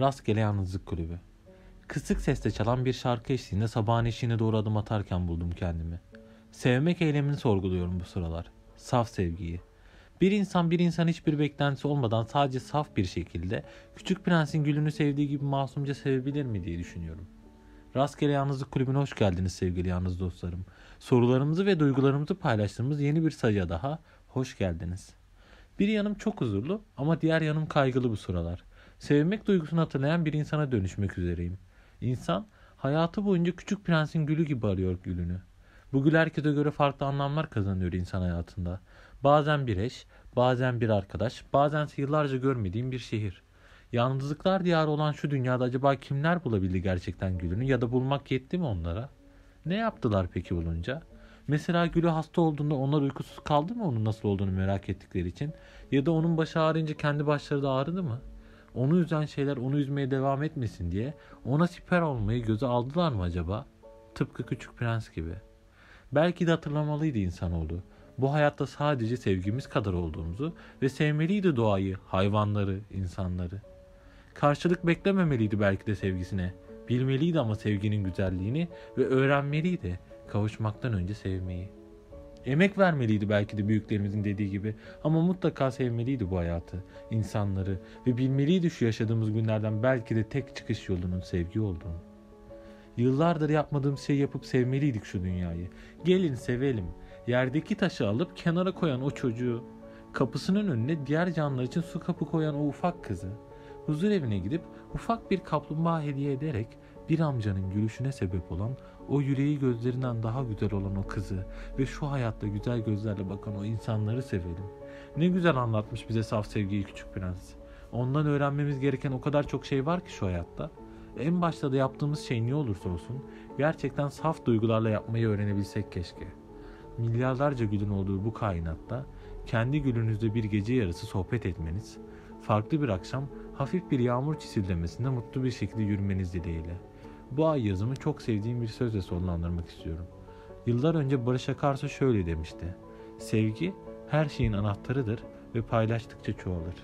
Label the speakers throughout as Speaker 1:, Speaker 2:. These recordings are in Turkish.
Speaker 1: Rastgele Yalnızlık Kulübü. Kısık sesle çalan bir şarkı eşliğinde sabahın eşiğine doğru adım atarken buldum kendimi. Sevmek eylemini sorguluyorum bu sıralar. Saf sevgiyi. Bir insan bir insan hiçbir beklentisi olmadan sadece saf bir şekilde Küçük Prens'in gülünü sevdiği gibi masumca sevebilir mi diye düşünüyorum. Rastgele Yalnızlık Kulübü'ne hoş geldiniz sevgili yalnız dostlarım. Sorularımızı ve duygularımızı paylaştığımız yeni bir sayıya daha hoş geldiniz. Bir yanım çok huzurlu ama diğer yanım kaygılı bu sıralar. Sevmek duygusunu hatırlayan bir insana dönüşmek üzereyim. İnsan hayatı boyunca küçük prensin gülü gibi arıyor gülünü. Bu gül herkese göre farklı anlamlar kazanıyor insan hayatında. Bazen bir eş, bazen bir arkadaş, bazense yıllarca görmediğim bir şehir. Yalnızlıklar diyarı olan şu dünyada acaba kimler bulabildi gerçekten gülünü ya da bulmak yetti mi onlara? Ne yaptılar peki bulunca? Mesela Gülü hasta olduğunda onlar uykusuz kaldı mı onun nasıl olduğunu merak ettikleri için? Ya da onun başı ağrıyınca kendi başları da ağrıdı mı? Onu üzen şeyler onu üzmeye devam etmesin diye ona siper olmayı göze aldılar mı acaba? Tıpkı Küçük Prens gibi. Belki de hatırlamalıydı insanoğlu. Bu hayatta sadece sevgimiz kadar olduğumuzu ve sevmeliydi doğayı, hayvanları, insanları. Karşılık beklememeliydi belki de sevgisine. Bilmeliydi ama sevginin güzelliğini ve öğrenmeliydi kavuşmaktan önce sevmeyi. Emek vermeliydi belki de büyüklerimizin dediği gibi ama mutlaka sevmeliydi bu hayatı, insanları ve bilmeliydi şu yaşadığımız günlerden belki de tek çıkış yolunun sevgi olduğunu. Yıllardır yapmadığım şey yapıp sevmeliydik şu dünyayı. Gelin sevelim. Yerdeki taşı alıp kenara koyan o çocuğu, kapısının önüne diğer canlılar için su kapı koyan o ufak kızı, huzur evine gidip ufak bir kaplumbağa hediye ederek bir amcanın gülüşüne sebep olan o yüreği gözlerinden daha güzel olan o kızı ve şu hayatta güzel gözlerle bakan o insanları sevelim. Ne güzel anlatmış bize saf sevgiyi küçük prens. Ondan öğrenmemiz gereken o kadar çok şey var ki şu hayatta. En başta da yaptığımız şey ne olursa olsun gerçekten saf duygularla yapmayı öğrenebilsek keşke. Milyarlarca gülün olduğu bu kainatta kendi gülünüzde bir gece yarısı sohbet etmeniz, farklı bir akşam hafif bir yağmur çisildemesinde mutlu bir şekilde yürümeniz dileğiyle. Bu ay yazımı çok sevdiğim bir sözle sonlandırmak istiyorum. Yıllar önce Barış Akarsu şöyle demişti. Sevgi her şeyin anahtarıdır ve paylaştıkça çoğalır.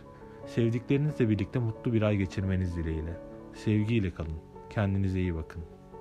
Speaker 1: Sevdiklerinizle birlikte mutlu bir ay geçirmeniz dileğiyle. Sevgiyle kalın. Kendinize iyi bakın.